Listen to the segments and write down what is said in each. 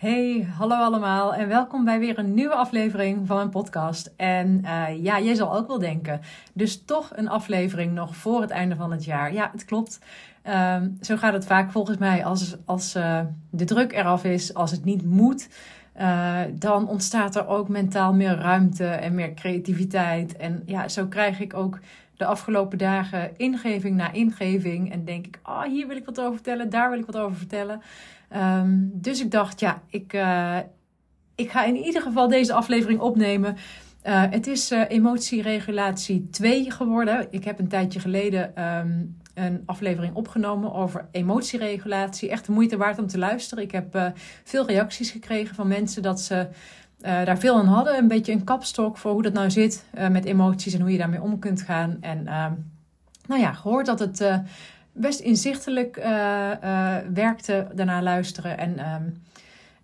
Hey, hallo allemaal en welkom bij weer een nieuwe aflevering van mijn podcast. En uh, ja, jij zal ook wel denken, dus toch een aflevering nog voor het einde van het jaar. Ja, het klopt. Um, zo gaat het vaak volgens mij als, als uh, de druk eraf is, als het niet moet. Uh, dan ontstaat er ook mentaal meer ruimte en meer creativiteit. En ja, zo krijg ik ook de afgelopen dagen ingeving na ingeving. En denk ik, oh, hier wil ik wat over vertellen, daar wil ik wat over vertellen. Um, dus ik dacht, ja, ik, uh, ik ga in ieder geval deze aflevering opnemen. Uh, het is uh, emotieregulatie 2 geworden. Ik heb een tijdje geleden um, een aflevering opgenomen over emotieregulatie. Echt de moeite waard om te luisteren. Ik heb veel reacties gekregen van mensen dat ze daar veel aan hadden. Een beetje een kapstok voor hoe dat nou zit met emoties en hoe je daarmee om kunt gaan. En ehm, nou ja, gehoord dat het best inzichtelijk werkte daarna luisteren. En,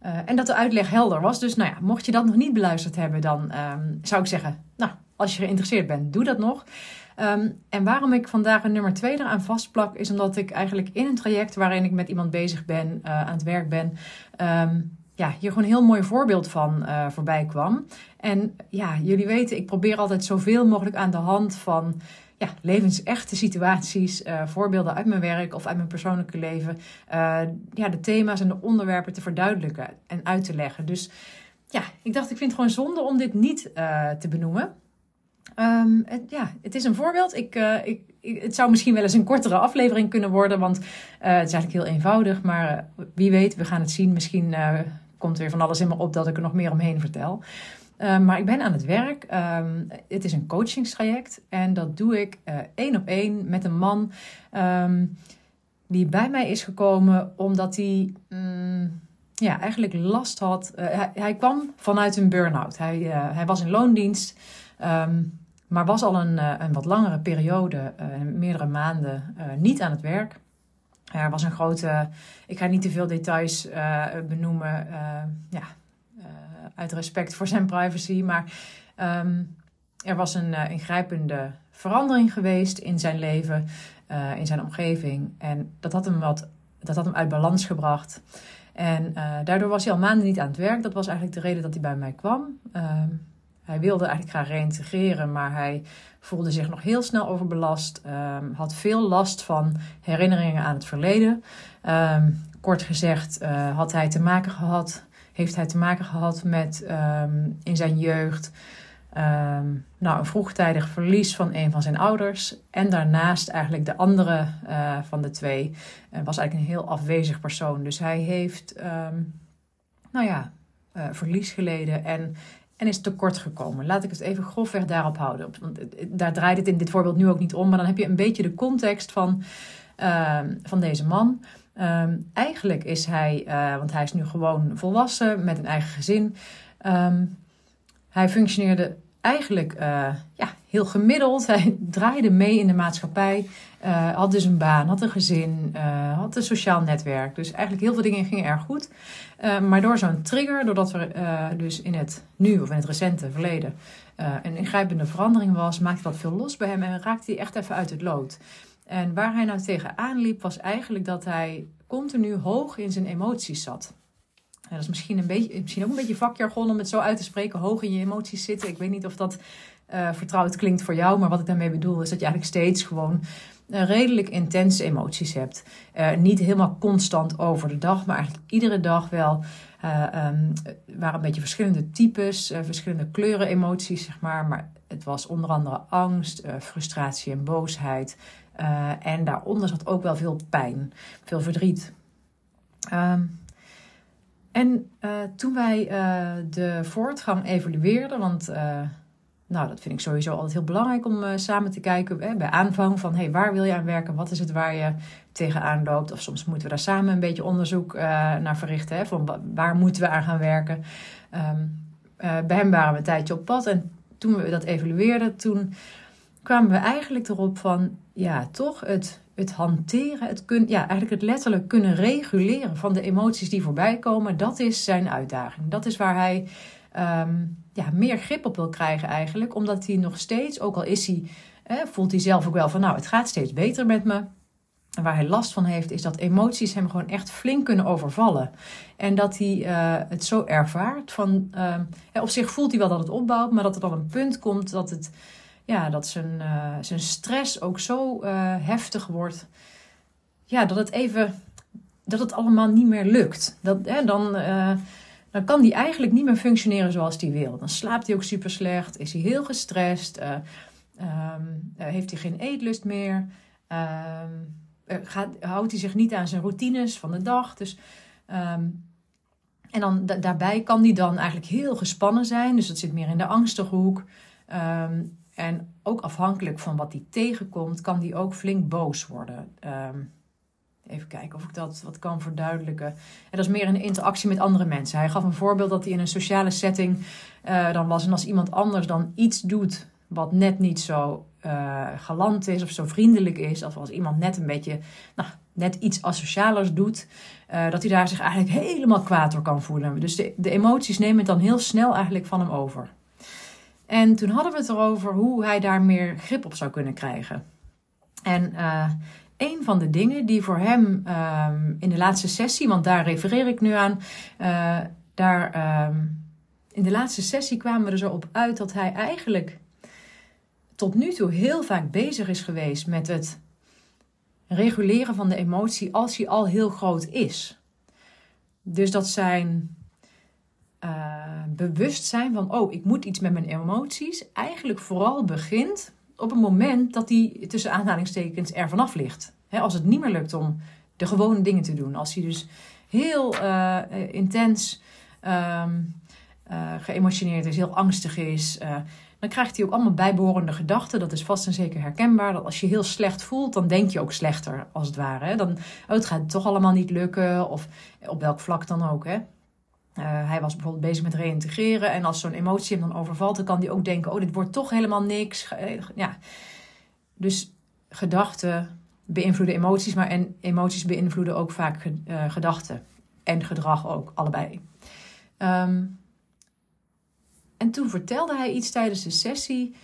uh, en dat de uitleg helder was. Dus nou ja, mocht je dat nog niet beluisterd hebben, dan um, zou ik zeggen, nou, als je geïnteresseerd bent, doe dat nog. En waarom ik vandaag een nummer 2 eraan vastplak, is omdat ik eigenlijk in een traject waarin ik met iemand bezig ben, aan het werk ben, ja, hier gewoon een heel mooi voorbeeld van voorbij kwam. En ja, jullie weten, ik probeer altijd zoveel mogelijk aan de hand van ja, levensechte situaties, uh, voorbeelden uit mijn werk of uit mijn persoonlijke leven, uh, ja, de thema's en de onderwerpen te verduidelijken en uit te leggen. Dus ja, ik dacht, ik vind het gewoon zonde om dit niet te benoemen. Um, het, ja, het is een voorbeeld. Ik, ik, het zou misschien wel eens een kortere aflevering kunnen worden, want het is eigenlijk heel eenvoudig. Maar wie weet, we gaan het zien. Misschien komt er weer van alles in me op dat ik er nog meer omheen vertel. Uh, maar ik ben aan het werk. Um, het is een coachingstraject en dat doe ik uh, één op één met een man um, die bij mij is gekomen omdat hij um, ja, eigenlijk last had. Uh, hij, kwam vanuit een burn-out. Hij, hij was in loondienst, maar was al een, een wat langere periode, meerdere maanden, niet aan het werk. Er was een grote, ik ga niet te veel details benoemen. ja, uit respect voor zijn privacy. Maar um, er was een ingrijpende verandering geweest in zijn leven, in zijn omgeving. En dat had hem, wat, dat had hem uit balans gebracht. En daardoor was hij al maanden niet aan het werk. Dat was eigenlijk de reden dat hij bij mij kwam. Hij wilde eigenlijk graag reïntegreren, maar hij voelde zich nog heel snel overbelast. Um, had veel last van herinneringen aan het verleden. Um, kort gezegd uh, had hij te maken gehad heeft hij te maken gehad met um, in zijn jeugd nou, een vroegtijdig verlies van een van zijn ouders. En daarnaast eigenlijk de andere uh, van de twee uh, was eigenlijk een heel afwezig persoon. Dus hij heeft, nou ja, verlies geleden en, en is tekort gekomen. Laat ik het even grofweg daarop houden. Want daar draait het in dit voorbeeld nu ook niet om. Maar dan heb je een beetje de context van, van deze man. Um, eigenlijk is hij, uh, want hij is nu gewoon volwassen met een eigen gezin. Um, hij functioneerde eigenlijk uh, ja, heel gemiddeld. Hij draaide mee in de maatschappij. Uh, had dus een baan, had een gezin, had een sociaal netwerk. Dus eigenlijk heel veel dingen gingen erg goed. maar door zo'n trigger, doordat er dus in het nu of in het recente verleden een ingrijpende verandering was, maakte dat veel los bij hem en raakte hij echt even uit het lood. En waar hij nou tegenaan liep, was eigenlijk dat hij continu hoog in zijn emoties zat. Dat is misschien, een beetje, misschien ook een beetje vakjargon om het zo uit te spreken, hoog in je emoties zitten. Ik weet niet of dat uh, vertrouwd klinkt voor jou, maar wat ik daarmee bedoel is dat je eigenlijk steeds gewoon uh, redelijk intense emoties hebt. Uh, niet helemaal constant over de dag, maar eigenlijk iedere dag wel. um, waren een beetje verschillende types, verschillende kleuren emoties, zeg maar. Maar het was onder andere angst, frustratie en boosheid. en daaronder zat ook wel veel pijn, veel verdriet. Um, en toen wij de voortgang evalueerden, want nou, dat vind ik sowieso altijd heel belangrijk om samen te kijken hè, bij aanvang van hey, waar wil je aan werken? Wat is het waar je tegenaan loopt? Of soms moeten we daar samen een beetje onderzoek naar verrichten. Hè, van waar moeten we aan gaan werken? Um, bij hem waren we een tijdje op pad en toen we dat evalueerden, toen kwamen we eigenlijk erop van ja, toch het, het hanteren, het kun, ja, eigenlijk het letterlijk kunnen reguleren van de emoties die voorbij komen, dat is zijn uitdaging. Dat is waar hij um, ja, meer grip op wil krijgen eigenlijk. Omdat hij nog steeds, ook al is hij, voelt hij zelf ook wel van nou, het gaat steeds beter met me. En waar hij last van heeft, is dat emoties hem gewoon echt flink kunnen overvallen. En dat hij uh, het zo ervaart van. Uh, op zich voelt hij wel dat het opbouwt, maar dat er dan een punt komt dat, het, ja, dat zijn, uh, zijn stress ook zo uh, heftig wordt. Ja, dat het even. dat het allemaal niet meer lukt. Dat, hè, dan dan kan die eigenlijk niet meer functioneren zoals hij wil. Dan slaapt hij ook super slecht, is hij heel gestrest, uh, heeft hij geen eetlust meer, ehm, eh, gaat, houdt hij zich niet aan zijn routines van de dag. Dus, ehm, en dan daarbij kan hij dan eigenlijk heel gespannen zijn, dus dat zit meer in de angstige hoek. En ook afhankelijk van wat hij tegenkomt, kan hij ook flink boos worden. Even kijken of ik dat wat kan verduidelijken. En dat is meer een interactie met andere mensen. Hij gaf een voorbeeld dat hij in een sociale setting uh, dan was. En als iemand anders dan iets doet wat net niet zo uh, galant is of zo vriendelijk is. Of als iemand net een beetje, nou, net iets asocialers doet. Uh, dat hij daar zich eigenlijk helemaal kwaad door kan voelen. Dus de, de emoties nemen het dan heel snel eigenlijk van hem over. En toen hadden we het erover hoe hij daar meer grip op zou kunnen krijgen. En een van de dingen die voor hem ehm, in de laatste sessie, want daar refereer ik nu aan, uh, daar ehm, in de laatste sessie kwamen we er zo op uit dat hij eigenlijk tot nu toe heel vaak bezig is geweest met het reguleren van de emotie als hij al heel groot is. Dus dat zijn uh, bewustzijn van, oh, ik moet iets met mijn emoties, eigenlijk vooral begint op het moment dat hij tussen aanhalingstekens er vanaf ligt. als het niet meer lukt om de gewone dingen te doen. Als hij dus heel uh, intens um, geëmotioneerd is, heel angstig is. Dan krijgt hij ook allemaal bijbehorende gedachten. Dat is vast en zeker herkenbaar. Dat als je heel slecht voelt, dan denk je ook slechter, als het ware. Dan, oh, het gaat toch allemaal niet lukken. Of op welk vlak dan ook. Hè? Uh, hij was bijvoorbeeld bezig met reïntegreren. En als zo'n emotie hem dan overvalt, dan kan hij ook denken: oh, dit wordt toch helemaal niks. Eh, ja. Dus gedachten beïnvloeden emoties, maar en emoties beïnvloeden ook vaak uh, gedachten. En gedrag ook, allebei. Um, en toen vertelde hij iets tijdens de sessie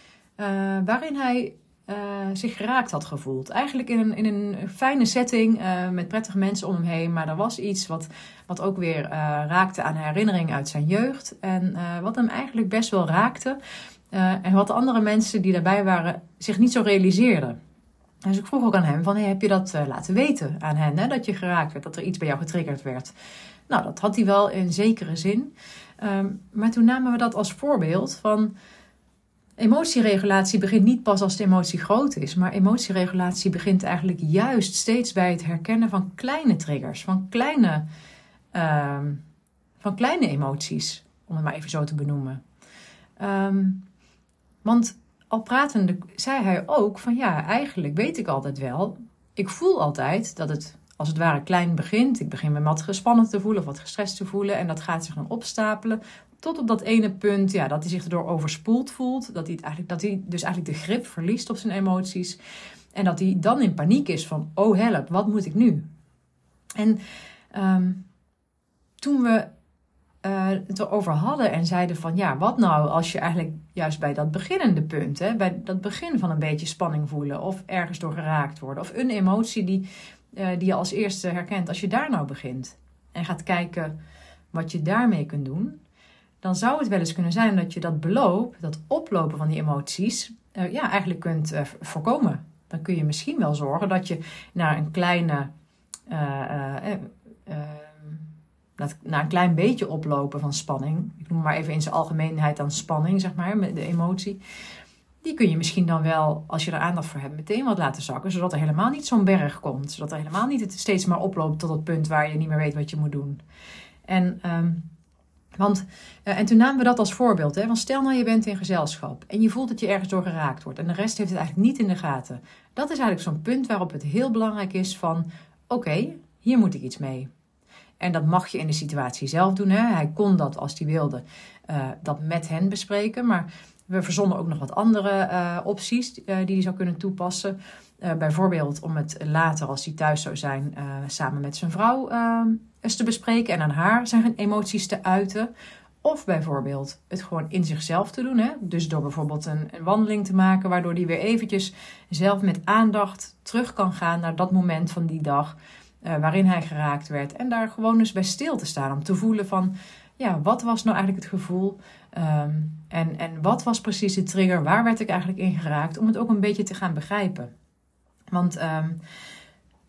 waarin hij uh, zich geraakt had gevoeld. Eigenlijk in een, in een fijne setting uh, met prettige mensen om hem heen. Maar er was iets wat, wat ook weer uh, raakte aan herinnering uit zijn jeugd. En wat hem eigenlijk best wel raakte. en wat de andere mensen die daarbij waren zich niet zo realiseerden. Dus ik vroeg ook aan hem: van, hey, heb je dat laten weten aan hen? Hè, dat je geraakt werd, dat er iets bij jou getriggerd werd. Nou, dat had hij wel in zekere zin. Um, maar toen namen we dat als voorbeeld van Emotieregulatie begint niet pas als de emotie groot is, maar emotieregulatie begint eigenlijk juist steeds bij het herkennen van kleine triggers, van kleine, uh, van kleine emoties, om het maar even zo te benoemen. Um, want al pratende zei hij ook van ja, eigenlijk weet ik altijd wel, ik voel altijd dat het als het ware klein begint. Ik begin me wat gespannen te voelen of wat gestrest te voelen en dat gaat zich dan opstapelen tot op dat ene punt ja, dat hij zich erdoor overspoeld voelt. Dat hij, eigenlijk, dat hij dus eigenlijk de grip verliest op zijn emoties. En dat hij dan in paniek is van, oh help, wat moet ik nu? En um, toen we uh, het erover hadden en zeiden van, ja, wat nou als je eigenlijk juist bij dat beginnende punt, hè, bij dat begin van een beetje spanning voelen of ergens door geraakt worden of een emotie die, uh, die je als eerste herkent, als je daar nou begint en gaat kijken wat je daarmee kunt doen, dan zou het wel eens kunnen zijn dat je dat beloop, dat oplopen van die emoties, uh, ja, eigenlijk kunt uh, voorkomen. Dan kun je misschien wel zorgen dat je naar een kleine, uh, na een klein beetje oplopen van spanning, ik noem maar even in zijn algemeenheid dan spanning, zeg maar, met de emotie, die kun je misschien dan wel, als je er aandacht voor hebt, meteen wat laten zakken, zodat er helemaal niet zo'n berg komt, zodat er helemaal niet het steeds maar oploopt tot het punt waar je niet meer weet wat je moet doen. En, ehm, want, uh, en toen namen we dat als voorbeeld. Hè, want stel nou je bent in gezelschap en je voelt dat je ergens door geraakt wordt en de rest heeft het eigenlijk niet in de gaten. Dat is eigenlijk zo'n punt waarop het heel belangrijk is van, oké, hier moet ik iets mee. En dat mag je in de situatie zelf doen. Hè. Hij kon dat als hij wilde, uh, dat met hen bespreken. Maar we verzonnen ook nog wat andere uh, opties die hij zou kunnen toepassen. bijvoorbeeld om het later, als hij thuis zou zijn, samen met zijn vrouw eens te bespreken en aan haar zijn emoties te uiten. Of bijvoorbeeld het gewoon in zichzelf te doen. Hè? Dus door bijvoorbeeld een, een wandeling te maken, waardoor hij weer eventjes zelf met aandacht terug kan gaan naar dat moment van die dag uh, waarin hij geraakt werd. En daar gewoon eens bij stil te staan. Om te voelen van, ja, wat was nou eigenlijk het gevoel? Um, en, en wat was precies de trigger? Waar werd ik eigenlijk in geraakt? Om het ook een beetje te gaan begrijpen. Want um,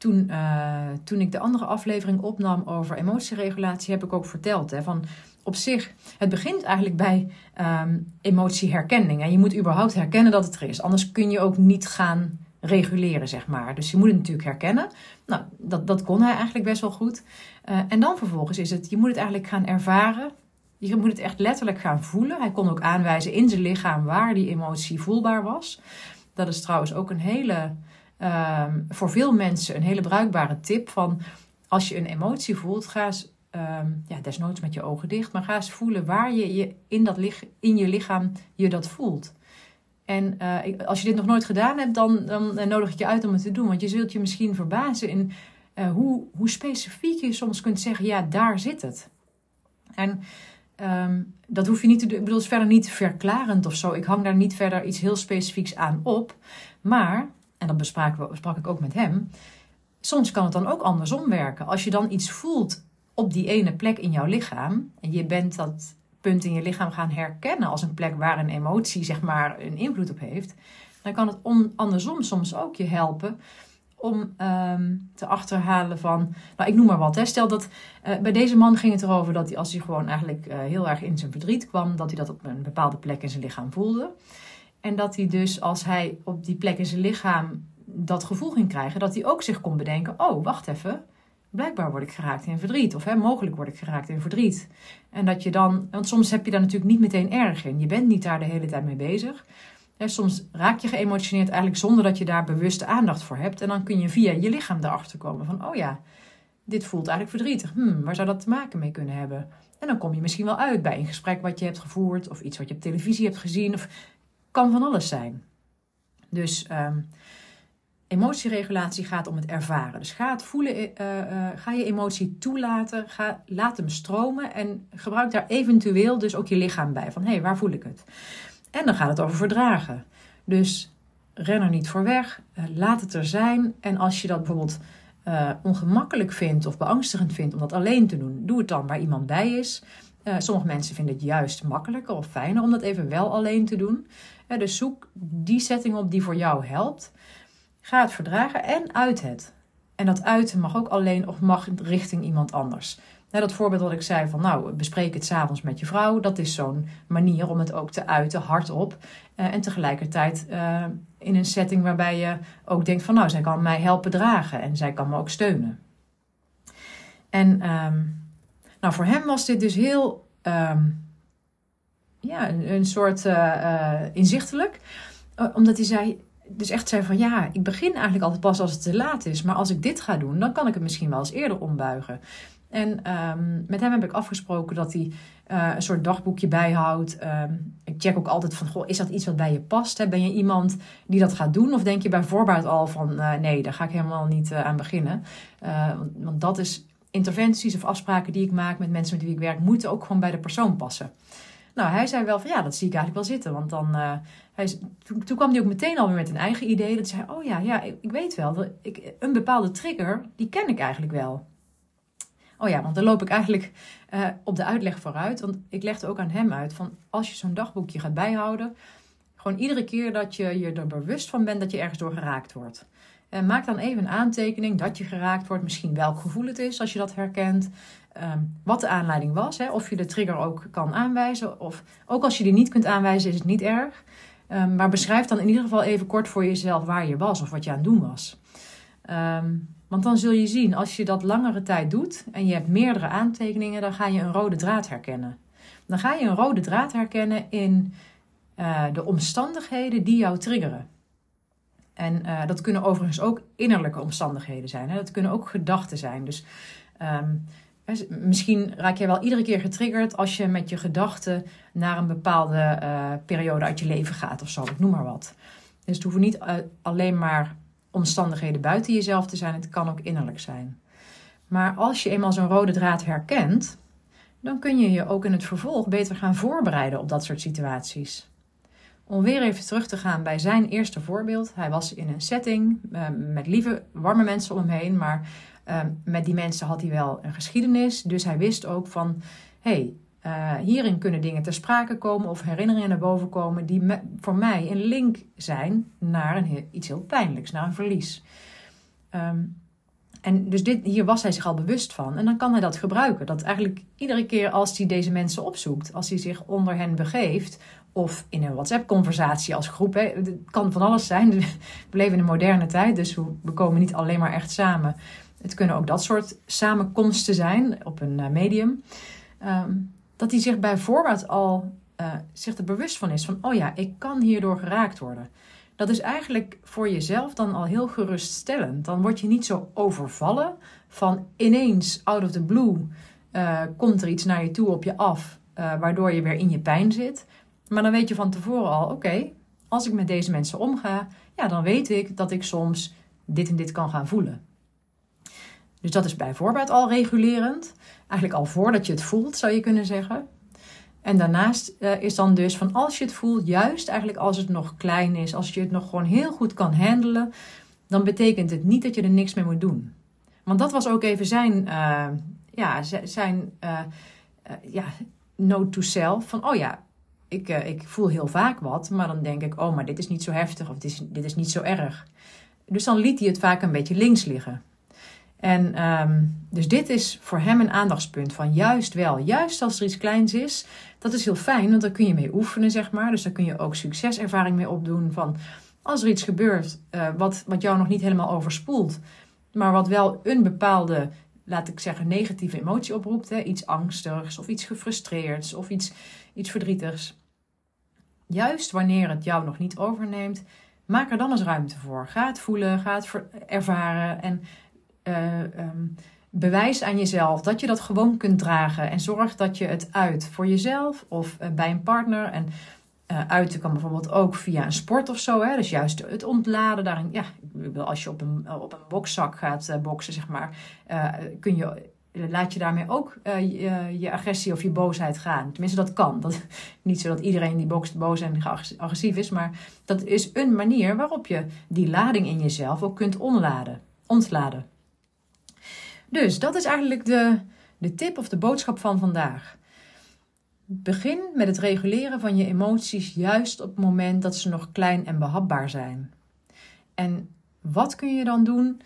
toen, uh, toen ik de andere aflevering opnam over emotieregulatie, heb ik ook verteld hè, van op zich, het begint eigenlijk bij um, emotieherkenning. En je moet überhaupt herkennen dat het er is. Anders kun je ook niet gaan reguleren, zeg maar. Dus je moet het natuurlijk herkennen. Nou, dat, dat kon hij eigenlijk best wel goed. Uh, en dan vervolgens is het, je moet het eigenlijk gaan ervaren. Je moet het echt letterlijk gaan voelen. Hij kon ook aanwijzen in zijn lichaam waar die emotie voelbaar was. Dat is trouwens ook een hele, uh, voor veel mensen een hele bruikbare tip van als je een emotie voelt, ga eens, um, ja, desnoods met je ogen dicht, maar ga eens voelen waar je, je in, dat in je lichaam je dat voelt. En uh, als je dit nog nooit gedaan hebt, dan, dan nodig ik je uit om het te doen. Want je zult je misschien verbazen in uh, hoe, hoe specifiek je soms kunt zeggen: ja, daar zit het. En um, dat hoef je niet te doen. Ik bedoel, het is verder niet verklarend of zo. Ik hang daar niet verder iets heel specifieks aan op. Maar, en dat bespraken we, ik ook met hem. Soms kan het dan ook andersom werken. Als je dan iets voelt op die ene plek in jouw lichaam. En je bent dat punt in je lichaam gaan herkennen als een plek waar een emotie zeg maar een invloed op heeft, dan kan het andersom soms ook je helpen om um, te achterhalen van, nou ik noem maar wat, stel dat uh, bij deze man ging het erover dat hij als hij gewoon eigenlijk uh, heel erg in zijn verdriet kwam, dat hij dat op een bepaalde plek in zijn lichaam voelde. En dat hij dus als hij op die plek in zijn lichaam dat gevoel ging krijgen, dat hij ook zich kon bedenken, oh wacht even, blijkbaar word ik geraakt in verdriet. Of hè, mogelijk word ik geraakt in verdriet. En dat je dan, want soms heb je daar natuurlijk niet meteen erg in. Je bent niet daar de hele tijd mee bezig. Soms raak je geëmotioneerd eigenlijk zonder dat je daar bewuste aandacht voor hebt. En dan kun je via je lichaam erachter komen van, oh ja, dit voelt eigenlijk verdrietig. Hmm, waar zou dat te maken mee kunnen hebben? En dan kom je misschien wel uit bij een gesprek wat je hebt gevoerd. Of iets wat je op televisie hebt gezien. Of kan van alles zijn. Dus... Um, Emotieregulatie gaat om het ervaren. Dus ga het voelen, uh, uh, ga je emotie toelaten, ga, laat hem stromen en gebruik daar eventueel dus ook je lichaam bij. Van hé, hey, waar voel ik het? En dan gaat het over verdragen. Dus ren er niet voor weg, uh, laat het er zijn. En als je dat bijvoorbeeld ongemakkelijk vindt of beangstigend vindt om dat alleen te doen, doe het dan waar iemand bij is. sommige mensen vinden het juist makkelijker of fijner om dat even wel alleen te doen. Dus zoek die setting op die voor jou helpt. Ga het verdragen en uit het. En dat uiten mag ook alleen of mag richting iemand anders. dat voorbeeld wat ik zei van nou, bespreek het s'avonds met je vrouw. Dat is zo'n manier om het ook te uiten, hardop. Uh, en tegelijkertijd uh, in een setting waarbij je ook denkt van nou, zij kan mij helpen dragen. En zij kan me ook steunen. En um, nou, voor hem was dit dus heel, um, ja, een, een soort uh, inzichtelijk. omdat hij zei, dus echt zei van ja, ik begin eigenlijk altijd pas als het te laat is. Maar als ik dit ga doen, dan kan ik het misschien wel eens eerder ombuigen. En um, met hem heb ik afgesproken dat hij uh, een soort dagboekje bijhoudt. Um, ik check ook altijd van, goh, is dat iets wat bij je past? Ben je iemand die dat gaat doen? Of denk je bij voorbaat al van, nee, daar ga ik helemaal niet aan beginnen. Want, want, dat is interventies of afspraken die ik maak met mensen met wie ik werk, moeten ook gewoon bij de persoon passen. Nou, hij zei wel van ja, dat zie ik eigenlijk wel zitten. Want dan, uh, hij, toen, kwam hij ook meteen alweer met een eigen idee. Dat zei, oh ja, ja ik, ik weet wel. Ik, een bepaalde trigger, die ken ik eigenlijk wel. Oh ja, want dan loop ik eigenlijk uh, op de uitleg vooruit. Want ik legde ook aan hem uit van als je zo'n dagboekje gaat bijhouden. Gewoon iedere keer dat je je er bewust van bent dat je ergens door geraakt wordt. En maak dan even een aantekening dat je geraakt wordt. Misschien welk gevoel het is als je dat herkent. Ehm, wat de aanleiding was. Hè, of je de trigger ook kan aanwijzen. Of ook als je die niet kunt aanwijzen, is het niet erg. Um, maar beschrijf dan in ieder geval even kort voor jezelf waar je was of wat je aan het doen was. Ehm, want dan zul je zien, als je dat langere tijd doet en je hebt meerdere aantekeningen, dan ga je een rode draad herkennen. Dan ga je een rode draad herkennen in uh, de omstandigheden die jou triggeren. En uh, dat kunnen overigens ook innerlijke omstandigheden zijn. Hè? Dat kunnen ook gedachten zijn. Dus um, misschien raak jij wel iedere keer getriggerd als je met je gedachten naar een bepaalde uh, periode uit je leven gaat of zo. Noem maar wat. Dus het hoeven niet alleen maar omstandigheden buiten jezelf te zijn. Het kan ook innerlijk zijn. Maar als je eenmaal zo'n rode draad herkent, dan kun je je ook in het vervolg beter gaan voorbereiden op dat soort situaties. Om weer even terug te gaan bij zijn eerste voorbeeld. Hij was in een setting uh, met lieve, warme mensen om hem heen, maar uh, met die mensen had hij wel een geschiedenis. Dus hij wist ook van, hey, uh, hierin kunnen dingen ter sprake komen of herinneringen naar boven komen die voor mij een link zijn naar een, iets heel pijnlijks, naar een verlies. Um, en dus dit, hier was hij zich al bewust van. En dan kan hij dat gebruiken. Dat eigenlijk iedere keer als hij deze mensen opzoekt, als hij zich onder hen begeeft, of in een WhatsApp-conversatie als groep. Hè. Het kan van alles zijn. We leven in een moderne tijd, dus we komen niet alleen maar echt samen. Het kunnen ook dat soort samenkomsten zijn op een uh, medium. Um, dat hij zich bijvoorbeeld al uh, zich er bewust van is van, oh ja, ik kan hierdoor geraakt worden. Dat is eigenlijk voor jezelf dan al heel geruststellend. Dan word je niet zo overvallen van ineens, out of the blue, uh, komt er iets naar je toe op je af, waardoor je weer in je pijn zit. Maar dan weet je van tevoren al, oké, als ik met deze mensen omga, ja, dan weet ik dat ik soms dit en dit kan gaan voelen. Dus dat is bijvoorbeeld al regulerend. Eigenlijk al voordat je het voelt, zou je kunnen zeggen. En daarnaast uh, is dan dus van als je het voelt, juist eigenlijk als het nog klein is, als je het nog gewoon heel goed kan handelen, dan betekent het niet dat je er niks mee moet doen. Want dat was ook even zijn, uh, ja, zijn uh, ja, note to self. Van oh ja, ik, ik voel heel vaak wat, maar dan denk ik, oh, maar dit is niet zo heftig of dit is, dit is niet zo erg. Dus dan liet hij het vaak een beetje links liggen. En um, dus dit is voor hem een aandachtspunt van juist wel, juist als er iets kleins is, dat is heel fijn, want daar kun je mee oefenen, zeg maar. Dus daar kun je ook succeservaring mee opdoen van als er iets gebeurt uh, wat, wat jou nog niet helemaal overspoelt, maar wat wel een bepaalde, laat ik zeggen, negatieve emotie oproept, hè, iets angstigs of iets gefrustreerds of iets, iets verdrietigs. Juist wanneer het jou nog niet overneemt, maak er dan eens ruimte voor. Ga het voelen, ga het ervaren en uh, um, bewijs aan jezelf dat je dat gewoon kunt dragen. En zorg dat je het uit voor jezelf of uh, bij een partner. En uh, uiten kan bijvoorbeeld ook via een sport of zo. Hè? Dus juist het ontladen. Daarin, ja, als je op een, op een bokzak gaat boksen, zeg maar, kun je, laat je daarmee ook je, je, agressie of je boosheid gaan. Tenminste, dat kan. Dat, niet zo dat iedereen die bokst boos en agressief is, maar dat is een manier waarop je die lading in jezelf ook kunt onladen, ontladen. Dus dat is eigenlijk de, de tip of de boodschap van vandaag. Begin met het reguleren van je emoties juist op het moment dat ze nog klein en behapbaar zijn. En wat kun je dan doen?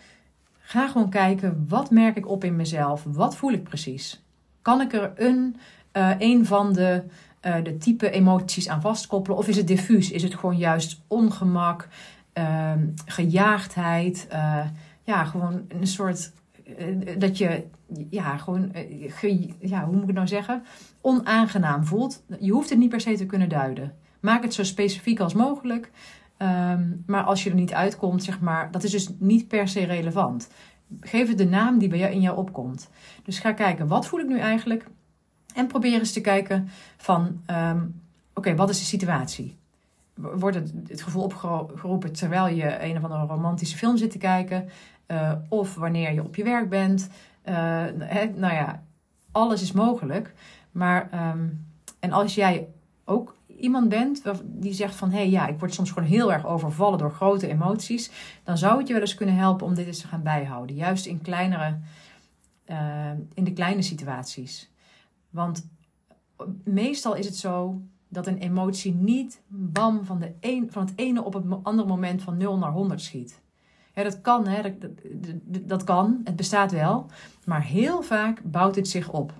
Ga gewoon kijken, wat merk ik op in mezelf? Wat voel ik precies? Kan ik er een, uh, een van de, uh, de type emoties aan vastkoppelen? Of is het diffuus? Is het gewoon juist ongemak, uh, gejaagdheid? ja, gewoon een soort eh, dat je ja, gewoon, eh, ja, hoe moet ik het nou zeggen, onaangenaam voelt. Je hoeft het niet per se te kunnen duiden. Maak het zo specifiek als mogelijk. Um, maar als je er niet uitkomt, zeg maar, dat is dus niet per se relevant. Geef het de naam die bij jou in jou opkomt. Dus ga kijken, wat voel ik nu eigenlijk? En probeer eens te kijken van, um, oké, wat is de situatie? Wordt het, het gevoel opgeroepen terwijl je een of andere romantische film zit te kijken? Uh, of wanneer je op je werk bent. Uh, nou ja, alles is mogelijk. Maar, um, en als jij ook iemand bent die zegt van... hé, hey, ja, ik word soms gewoon heel erg overvallen door grote emoties... dan zou het je wel eens kunnen helpen om dit eens te gaan bijhouden. Juist in kleinere... Uh, in de kleine situaties. Want meestal is het zo dat een emotie niet bam van, de van het ene op het andere moment van 0 naar 100 schiet dat kan, hè, dat, dat, dat kan, het bestaat wel. Maar heel vaak bouwt het zich op.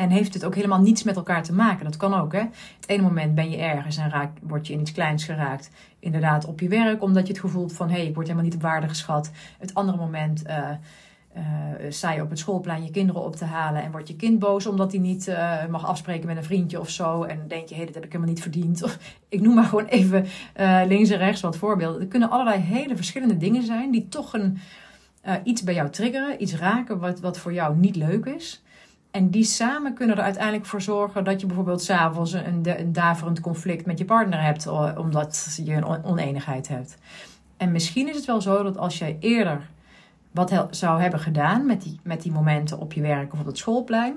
En heeft het ook helemaal niets met elkaar te maken. Dat kan ook. Hè? Het ene moment ben je ergens en raak, word je in iets kleins geraakt. Inderdaad op je werk, omdat je het gevoel hebt van hé, hey, ik word helemaal niet op waarde geschat. Het andere moment uh, je op het schoolplein je kinderen op te halen en wordt je kind boos omdat hij niet uh, mag afspreken met een vriendje of zo. En denk je, hé, hey, dat heb ik helemaal niet verdiend. Of ik noem maar gewoon even links en rechts wat voorbeelden. Er kunnen allerlei hele verschillende dingen zijn die toch een, iets bij jou triggeren, iets raken wat, wat voor jou niet leuk is. En die samen kunnen er uiteindelijk voor zorgen dat je bijvoorbeeld s'avonds een, een daverend conflict met je partner hebt, omdat je een oneenigheid hebt. En misschien is het wel zo dat als jij eerder wat zou hebben gedaan met die, met die momenten op je werk of op het schoolplein,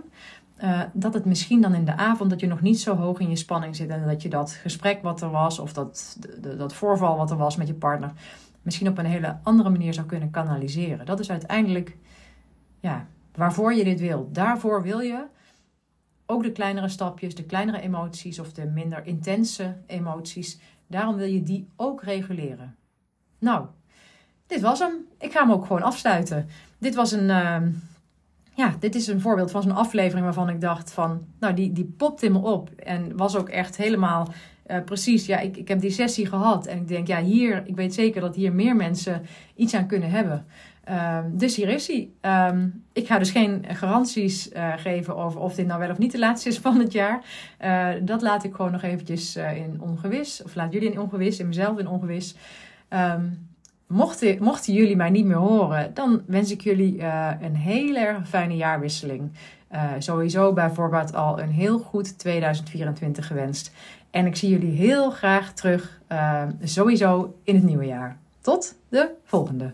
uh, dat het misschien dan in de avond dat je nog niet zo hoog in je spanning zit en dat je dat gesprek wat er was of dat, dat voorval wat er was met je partner misschien op een hele andere manier zou kunnen kanaliseren. Dat is uiteindelijk ja, waarvoor je dit wil. Daarvoor wil je ook de kleinere stapjes, de kleinere emoties of de minder intense emoties. Daarom wil je die ook reguleren. Nou, dit was hem. Ik ga hem ook gewoon afsluiten. Dit was een. Uh, ja, dit is een voorbeeld van zo'n aflevering waarvan ik dacht van, nou, die, die popt in me op. En was ook echt helemaal uh, precies, ja, ik, ik heb die sessie gehad. En ik denk, ja, hier, ik weet zeker dat hier meer mensen iets aan kunnen hebben. Um, dus hier is hij. Um, ik ga dus geen garanties uh, geven over of dit nou wel of niet de laatste is van het jaar. Uh, dat laat ik gewoon nog eventjes uh, in ongewis. Of laat jullie in ongewis, in mezelf in ongewis. Um, mochten, mochten jullie mij niet meer horen, dan wens ik jullie een heel erg fijne jaarwisseling. sowieso bijvoorbeeld al een heel goed 2024 gewenst. En ik zie jullie heel graag terug, sowieso in het nieuwe jaar. Tot de volgende.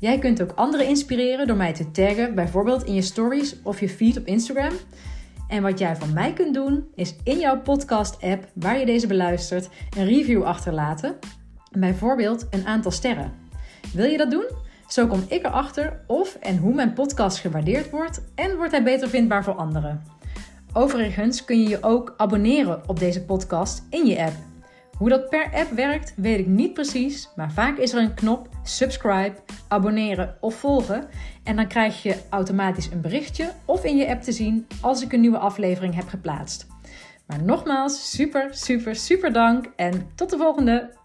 Jij kunt ook anderen inspireren door mij te taggen, bijvoorbeeld in je stories of je feed op Instagram. En wat jij van mij kunt doen, is in jouw podcast-app waar je deze beluistert, een review achterlaten. Bijvoorbeeld een aantal sterren. Wil je dat doen? Zo kom ik erachter of en hoe mijn podcast gewaardeerd wordt en wordt hij beter vindbaar voor anderen. Overigens kun je je ook abonneren op deze podcast in je app. Hoe dat per app werkt, weet ik niet precies, maar vaak is er een knop subscribe, abonneren of volgen en dan krijg je automatisch een berichtje of in je app te zien als ik een nieuwe aflevering heb geplaatst. Maar nogmaals, super, super, super dank en tot de volgende!